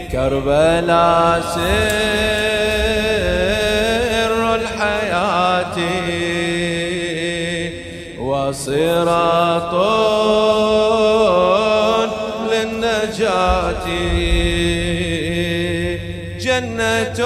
كربلاء سر الحياة وصراط للنجاة. جنة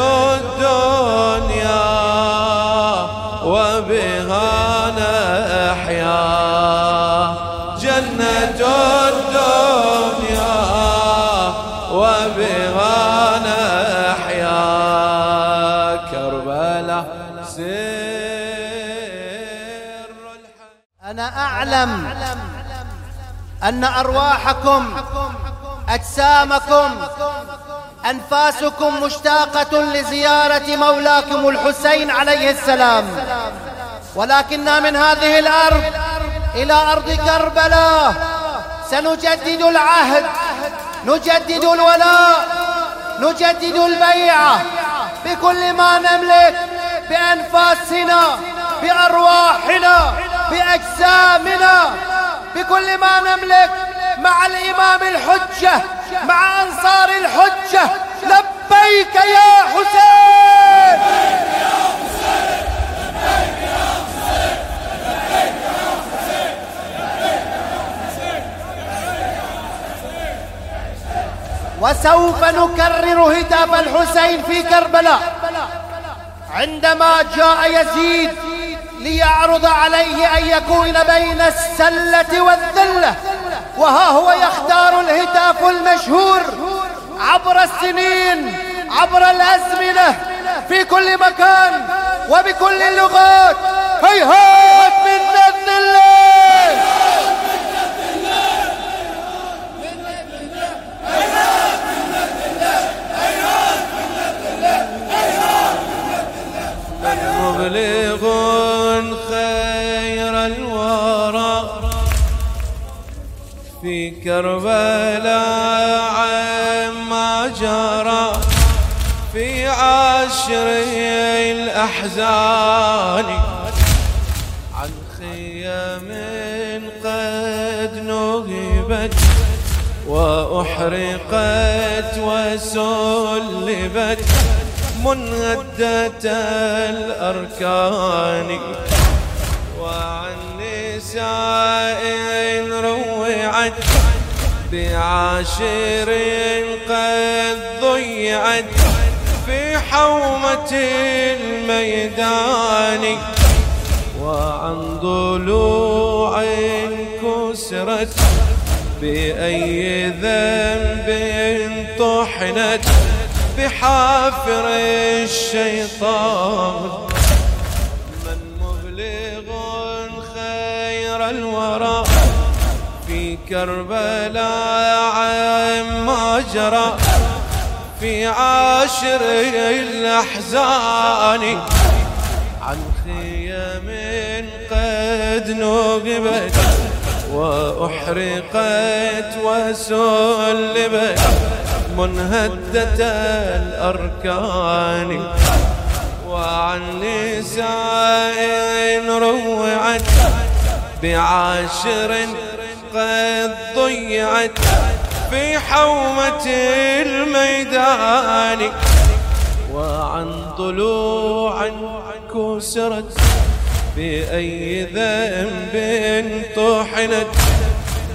أعلم أن أرواحكم أجسامكم أنفاسكم مشتاقة لزيارة مولاكم الحسين عليه السلام. ولكننا من هذه الأرض إلى أرض كربلاء سنجدد العهد نجدد الولاء نجدد البيعة بكل ما نملك بأنفاسنا بأرواحنا. بأجسامنا بكل ما نملك مع الإمام الحجة مع أنصار الحجة. لبيك يا حسين! وسوف نكرر هتاف الحسين في كربلاء. عندما جاء يزيد ليعرض عليه أن يكون بين السلة والذلة وها هو يختار الهتاف المشهور عبر السنين عبر الأزمنة في كل مكان وبكل اللغات هيهات من الذلة مبلغ في كربلاء عما جرى في عشر الأحزان. عن خيام قد نهبت وأحرقت وسلبت منهدة الأركان. نساء روعت بعاشر قد ضيعت. في حومة الميدان وعن ضلوع كسرت. بأي ذنب طحنت بحافر الشيطان. الورى في كربلاء عما جرى في عاشر الأحزان. عن خيام قد نغبت وأحرقت وسلبت منهدة الأركان. وعن نساء روعت بعاشر قد ضيعت في حومة الميدان وعن ضلوع كسرت بأي ذنب طحنت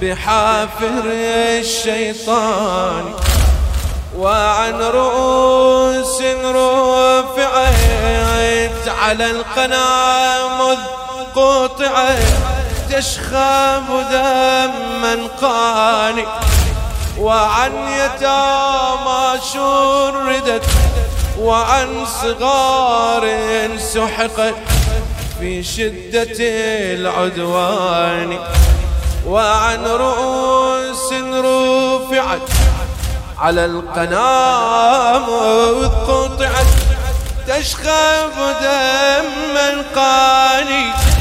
بحافر الشيطان وعن رؤوس رفعت على القنا مذ قطعت تشخب دما قاني. وعن يتامى شردت وعن صغار سحقت في شدة العدوان. وعن رؤوس رفعت على القنام قطعت تشخب دما قاني.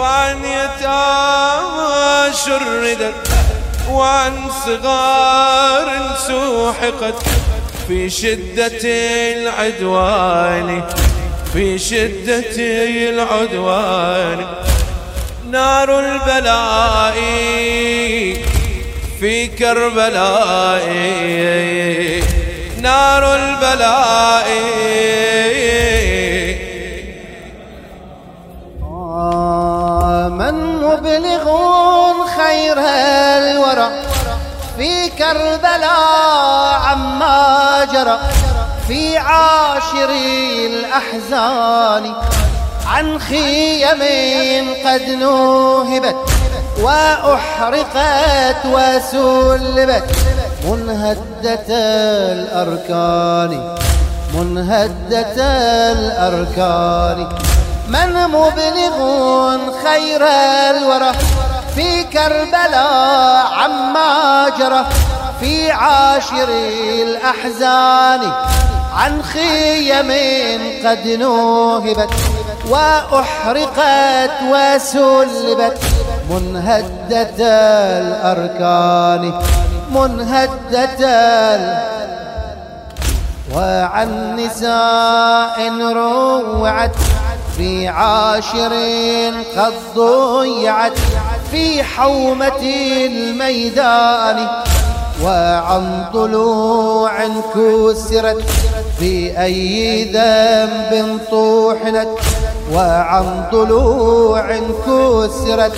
وعن يتامى شردت وعن صغار سوحقت. في شدة العدوان في شدة العدوان. نار البلاء في كربلاء. نار البلاء. من مبلغ خير الورى. في كربلاء عما جرى. في عاشر الأحزان عن خيم قد نوهبت وأحرقت وسلبت. منهدة الأركان منهدة الأركان. من مبلغ خير الورى في كربلاء عما جرى في عاشر الأحزان عن خيم قد نوهبت وأحرقت وسلبت منهدة الأركان منهدة وعن نساء روعت في عاشر قد ضيعت في حومة الميدان وعن طلوع كسرت في أي ذنب طوحنت وعن طلوع كسرت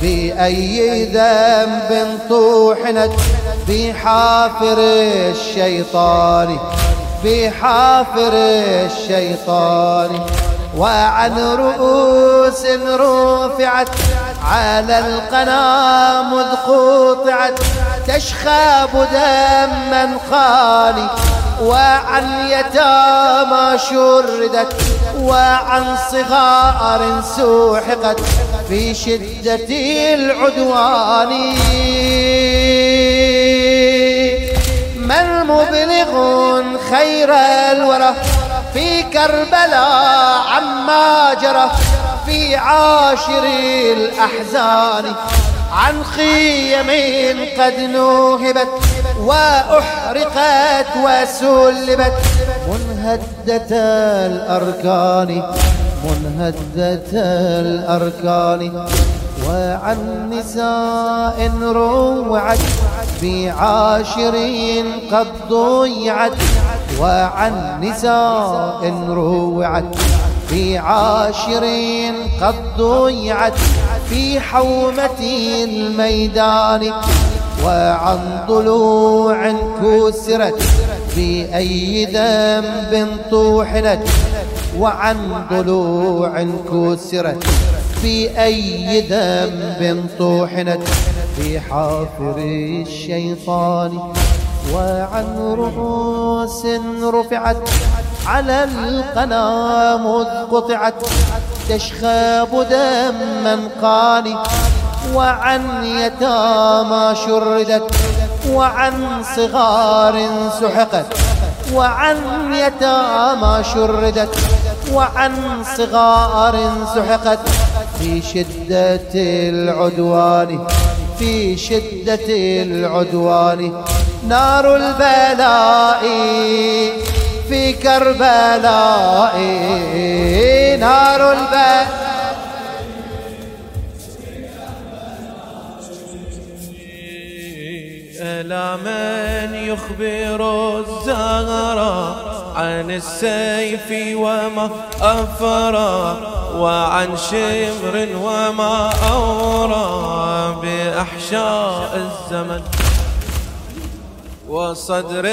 في أي ذنب طوحنت في حافر الشيطان في حافر الشيطان وعن رؤوس رفعت على القنا مذ قطعت تشخاب دما خالي وعن يتامى شردت وعن صغار سوحقت في شدة العدوان. من مبلغ خير الورى في كربلاء عما جرى في عاشر الأحزان. عن خيم قد نوهبت وأحرقت وسلبت. منهدة الأركان منهدة الأركان. وعن نساء روعت في عاشرين قد ضيعت. وعن نساء روعت في عاشرين قد ضيعت في حومة الميدان وعن ضلوع كسرت في أي ذنب طوحنت وعن ضلوع كسرت في أي ذنب طوحنت في حافر الشيطان وعن رؤوس رفعت على القنا مذ قطعت تشخاب دما قاني وعن يتامى شردت وعن صغار سحقت وعن يتامى شردت وعن صغار سحقت في شدة العدوان في شدة العدوان نار البلاء في كربلاء. نار البلاء. ألا من يخبر الزهرة عن السيف وما أفرى وعن شمر وما أورى بأحشاء الزمن. وصدر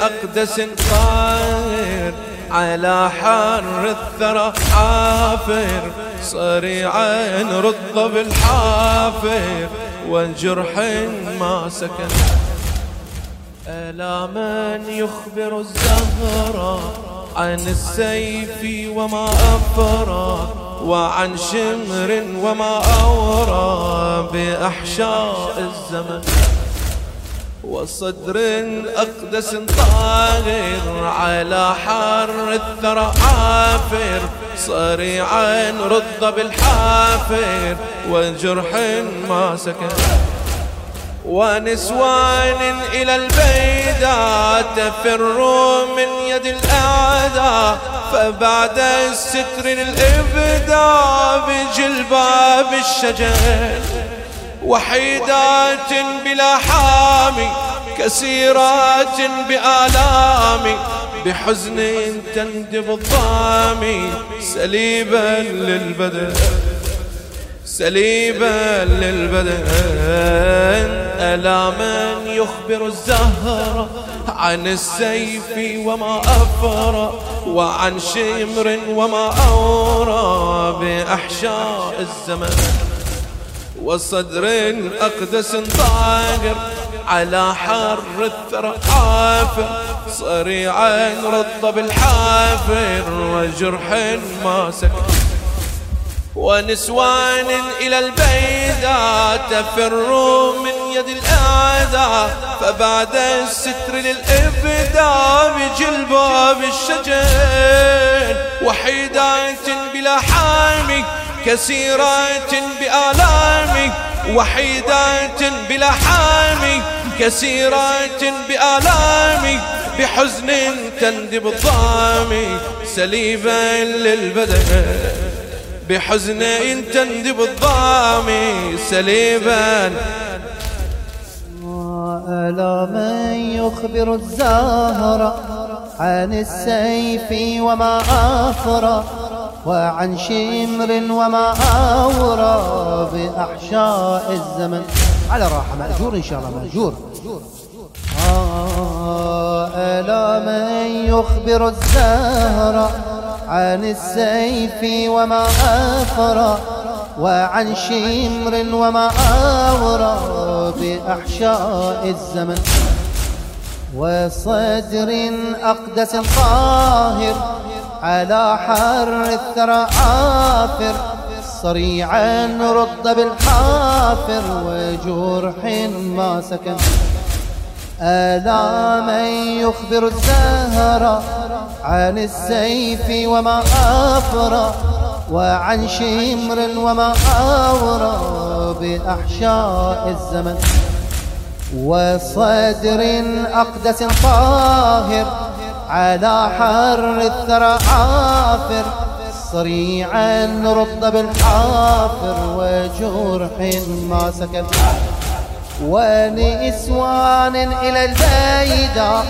أقدس طاهر على حر الثرى حافر صريعا رض بالحافر والجرح ما سكن. ألا من يخبر الزهرة عن السيف وما أفرى وعن شمر وما أورى بأحشاء الزمن؟ وصدر أقدس طاهر على حر الثرى عافر صريعا رض بالحافر وجرح ما سكن. ونسوان إلى البيداء تفر من يد الأعداء فبعد الستر الإبداء بجلباب الشجر. وحيدات بلا حامي كثيرات بآلام بحزن تندب الضامي سليبا للبدن سليبا للبدن. ألا من يخبر الزهر عن السيف وما أفر وعن شمر وما أورى بأحشاء الزمن. وصدر أقدس طاهر على حر الثرى عافر صريعا رطب الحافر وجرح ما سكت ونسوان إلى البيداء تفر من يد الأعداء فبعد الستر للإبداع بجلباب الشجر وحيدات بلا حامي كثيرات بآلام وحيدات بلا حامي كثيرات بآلام بحزن تندب الضامي سليبا للبدن بحزن تندب الضامي سليبا ألا من يخبر الزهر عن السيف وما أفرى وعن شمر وما أورى بأحشاء الزمن. على راحة مأجور إن شاء الله مأجور. آه ألا من يخبر الزهر عن السيف وما أفرى وعن شمر وما أورى بأحشاء الزمن. وصدر أقدس طاهر على حر الثرى عافر صريعا رد بالحافر وجرح ما سكن. ألا من يخبر الزهر عن السيف وما أفرى وعن شمر وما أورى بأحشاء الزمن. وصدر أقدس طاهر على حر الثرى عافر صريعا رد بالحافر وجرح ما سكن. ونسوان إلى البيداء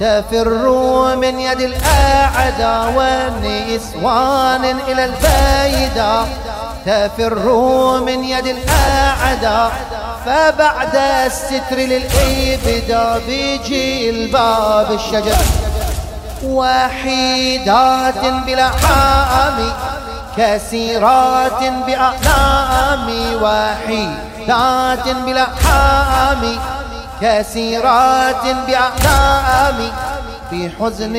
تفر من يد الأعداء. ونسوان إلى البيداء تفر من يد الأعداء. فبعد الستر للإبداء بيجي الباب الشجر. وحيدات بلا حامي كثيرات بأعلام وحيدات بلا حامي كثيرات بأعلام في حزن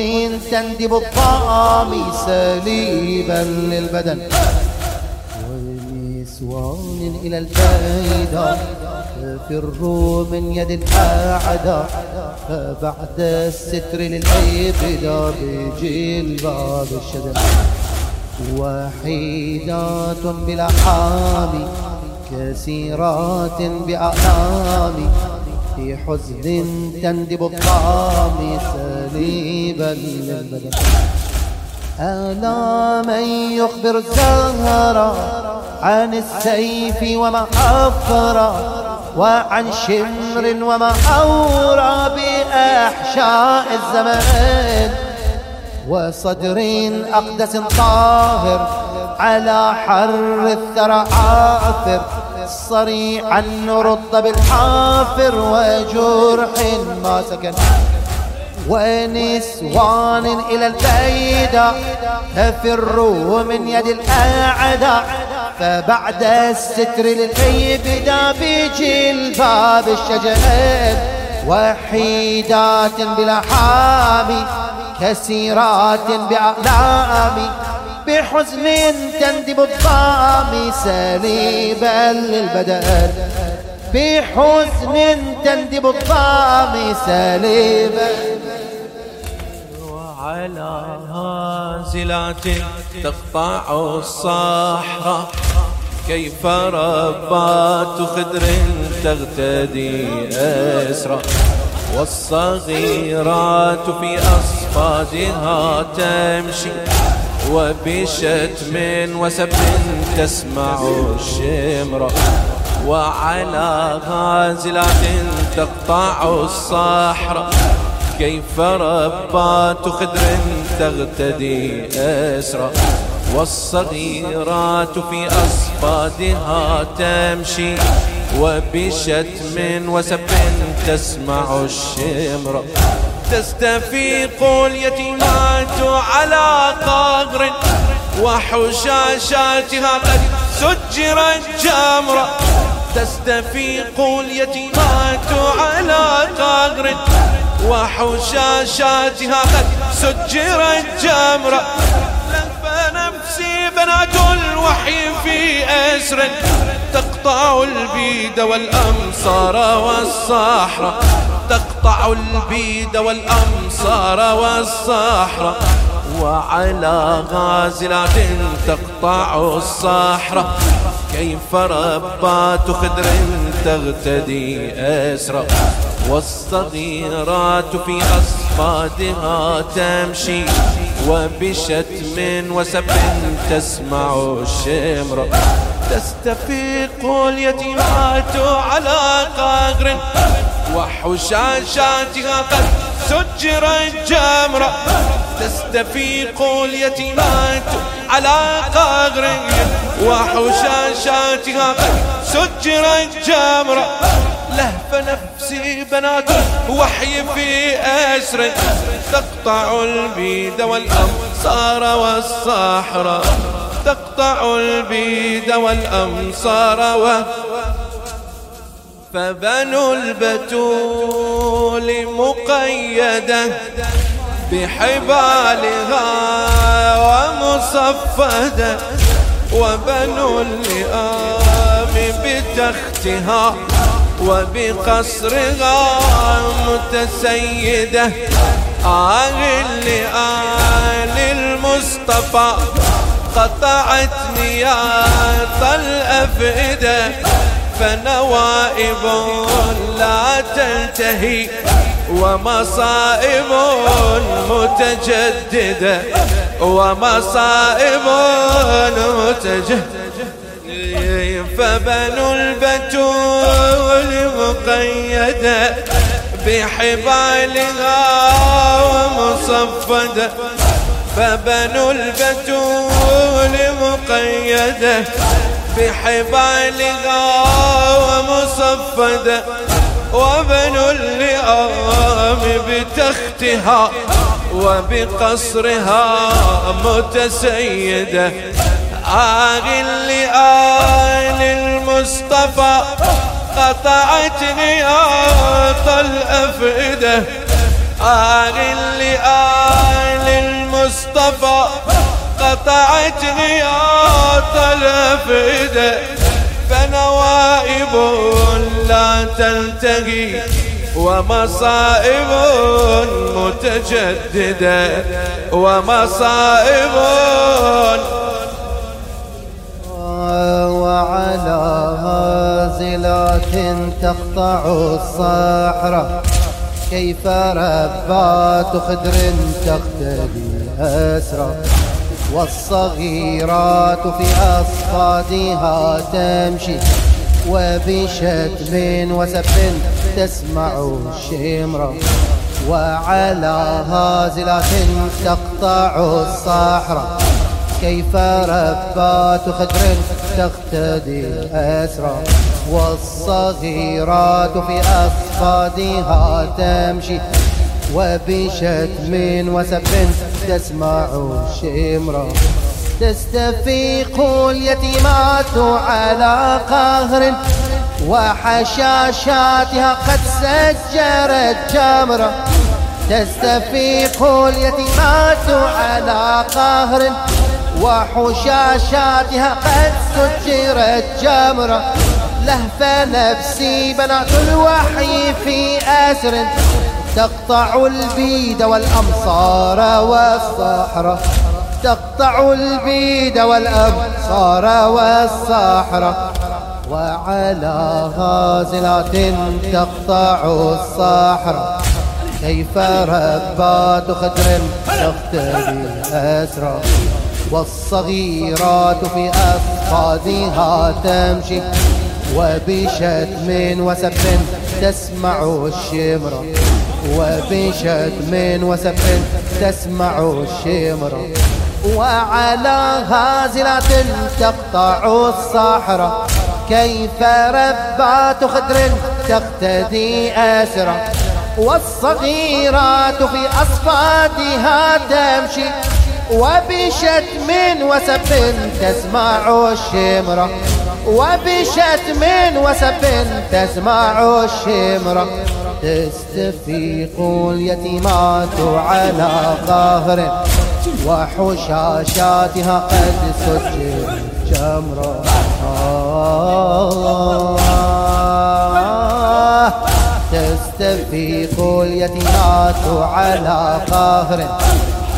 تندب الطعام سليبا للبدن. ونسوان إلى الفائدة تفر من يد الأعداء فبعد الستر للعبدة بيجي الباب الشدد وحيدات بلا حامي كثيرات بأعلام في حزن تندب الطعام سليبا للبدن ألا من يخبر الزهر عن السيف وما أفرى وعن شمر وما أورى بأحشاء الزمان. وصدر أقدس طاهر على حر الثرى عافر صريعا رد بالحافر وجرح ما سكن. ونسوان إلى البيدة تفروا من يد الأعداء. فبعد الستر للإبداء بيجي الباب الشجر وحيدات بلا حامي كثيرات بأعلامي بحزن تندب الضامي سليبا للبدن. بحزن تندب الضامي سليبا وعلى هازلات تقطع الصحراء كيف ربات خدر تغتدي أسرى. والصغيرات في أصفادها تمشي. وبشتم وسب تسمع الشمرة وعلى غازلات تقطع الصحراء كيف ربات خدر تغتدي أسرى والصغيرات في أصفادها تمشي وبشتم وسب تسمع الشمر. تستفيق اليتيمات على قهر وحشاشاتها قد سجرت جمرة تستفيق اليتيمات على قهر وحشاشاتها قد سجرت جمرة. لف نفسي بنات الوحي في أسر. تقطع البيد والأمصار والصحراء. تقطع البيد والأمصار والصحراء. وعلى غازلات تقطع الصحراء. كيف ربات خدر تغتدي أسرى والصغيرات في أصفادها تمشي وبشتم وسب تسمع الشمر. تستفيق اليتيمات على قهر وحشاشاتها قد سجرت جمرة تستفيق اليتيمات على قهر وحشاشاتها قد سجرت جمرة لهف نفسي بنات وحي في أسر تقطع البيد والأمصار والصحراء. تقطع البيد والأمصار والصحراء فبنو البتول مقيدة بحبالها ومصفدة. وبنو اللئام بتختها وبقصرها متسيدة آه اللئام المصطفى. قطعت نياط الأفئدة فنوائب لا تنتهي ومصائب متجددة ومصائب متجددة. فبنو البتول مقيدة بحبالها ومصفدة. فبنو البتول مقيدة بحبالها ومصفدة. وبن اللئام بتختها وبقصرها متسيدة آغ اللئام المصطفى قطعت نياط الأفئدة. آغ اللئام المصطفى قطعت نياط الأفئدة. فنوائب لا تنتهي ومصائب متجددة. ومصائب هازلات تقطع الصحراء كيف ربات خدر تقتدي أسرى. والصغيرات في أصفادها تمشي. وبشتم وسب تسمع الشمرة وعلى هازلات تقطع الصحراء كيف ربات خدر تقتدي أسرى. والصغيرات في أصفادها تمشي وبشتم وسب تسمع الشمرة تستفيق اليتيمات على قهر وحشاشاتها قد سجرت جمرة تستفيق اليتيمات على قهر وحشاشاتها قد سجرت جمرة لهف نفسي بنات الوحي في أسر تقطع البيد والأمصار والصحراء تقطع البيد والأمصار والصحراء وعلى غازلات تقطع الصحراء كيف ربات خدر تختلي أسرى والصغيرات في أفقادها تمشي. وبشتم وسب تسمع الشمر. وبشتم وسب تسمع الشمر. وعلى هازلات تقطع الصحراء كيف ربات خدر تقتدي أسرا والصغيرات في أصفادها تمشي. وبشتم وسب تسمع الشمرة وبشتم وسب تسمع الشمرة تستفيق اليتيمات على قهر وحشاشاتها قد سجل جمرة تستفيق اليتيمات على قهر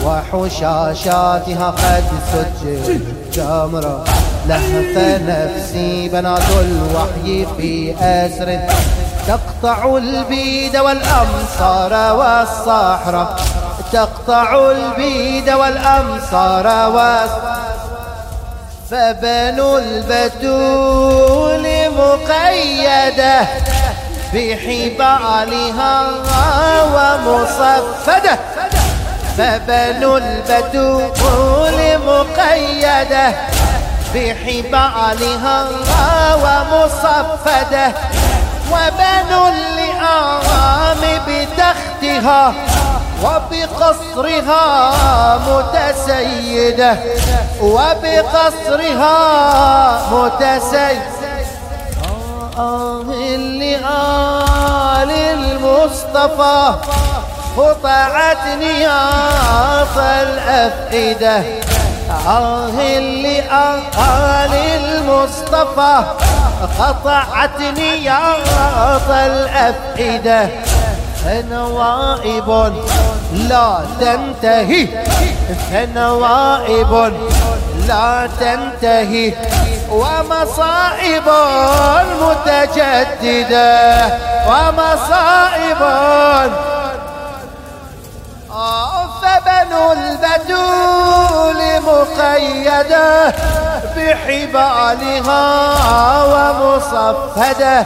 وحشاشاتها قد سجل جمرة لهف نفسي بنات الوحي في أسر تقطع البيد والأمصار والصحراء تقطع البيد والأمصار والصحراء فبنو البتول مقيدة بحبالها ومصفدة. فبنو البتول مقيدة بحبالها ومصفدة وبنو اللئام بتختها وبقصرها متسيدة وبقصرها متسيدة. آه اللي آل المصطفى قطعت نياط الأفئدة آه اللي آل المصطفى قطعت نياط الأفئدة. فنوائب لا تنتهي فنوائب لا تنتهي. ومصائب متجددة ومصائب فبنو البتول مقيدة بحبالها ومصفدة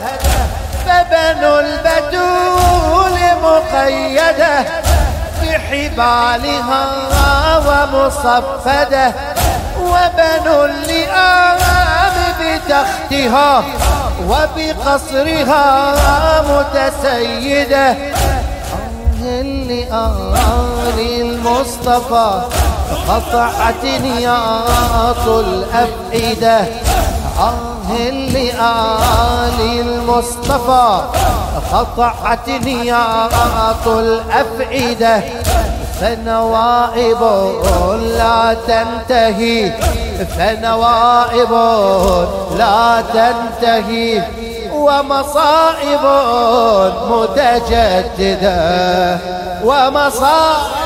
فبنو البتول مقيدة بحبالها ومصفدة وبنو اللئام بتختها وبقصرها متسيدة. اللئام المصطفى قطعت نياط الأفئدة. آه لآل المصطفى. قطعت نياط الأفئدة. فنوائب لا تنتهي. فنوائب لا تنتهي. ومصائب متجددة. ومصائب